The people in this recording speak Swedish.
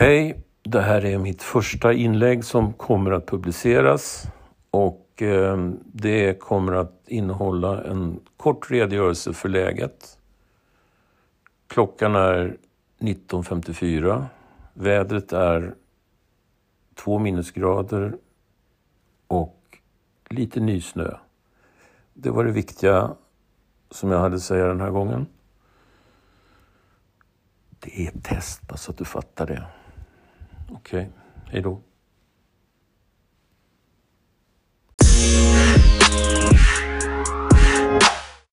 Hej, det här är mitt första inlägg som kommer att publiceras och ehm, det kommer att innehålla en kort redogörelse för läget. Klockan är 19.54. Vädret är två minusgrader och lite nysnö. Det var det viktiga som jag hade att säga den här gången. Det är ett test, bara så att du fattar det. Okej, okay. hej då.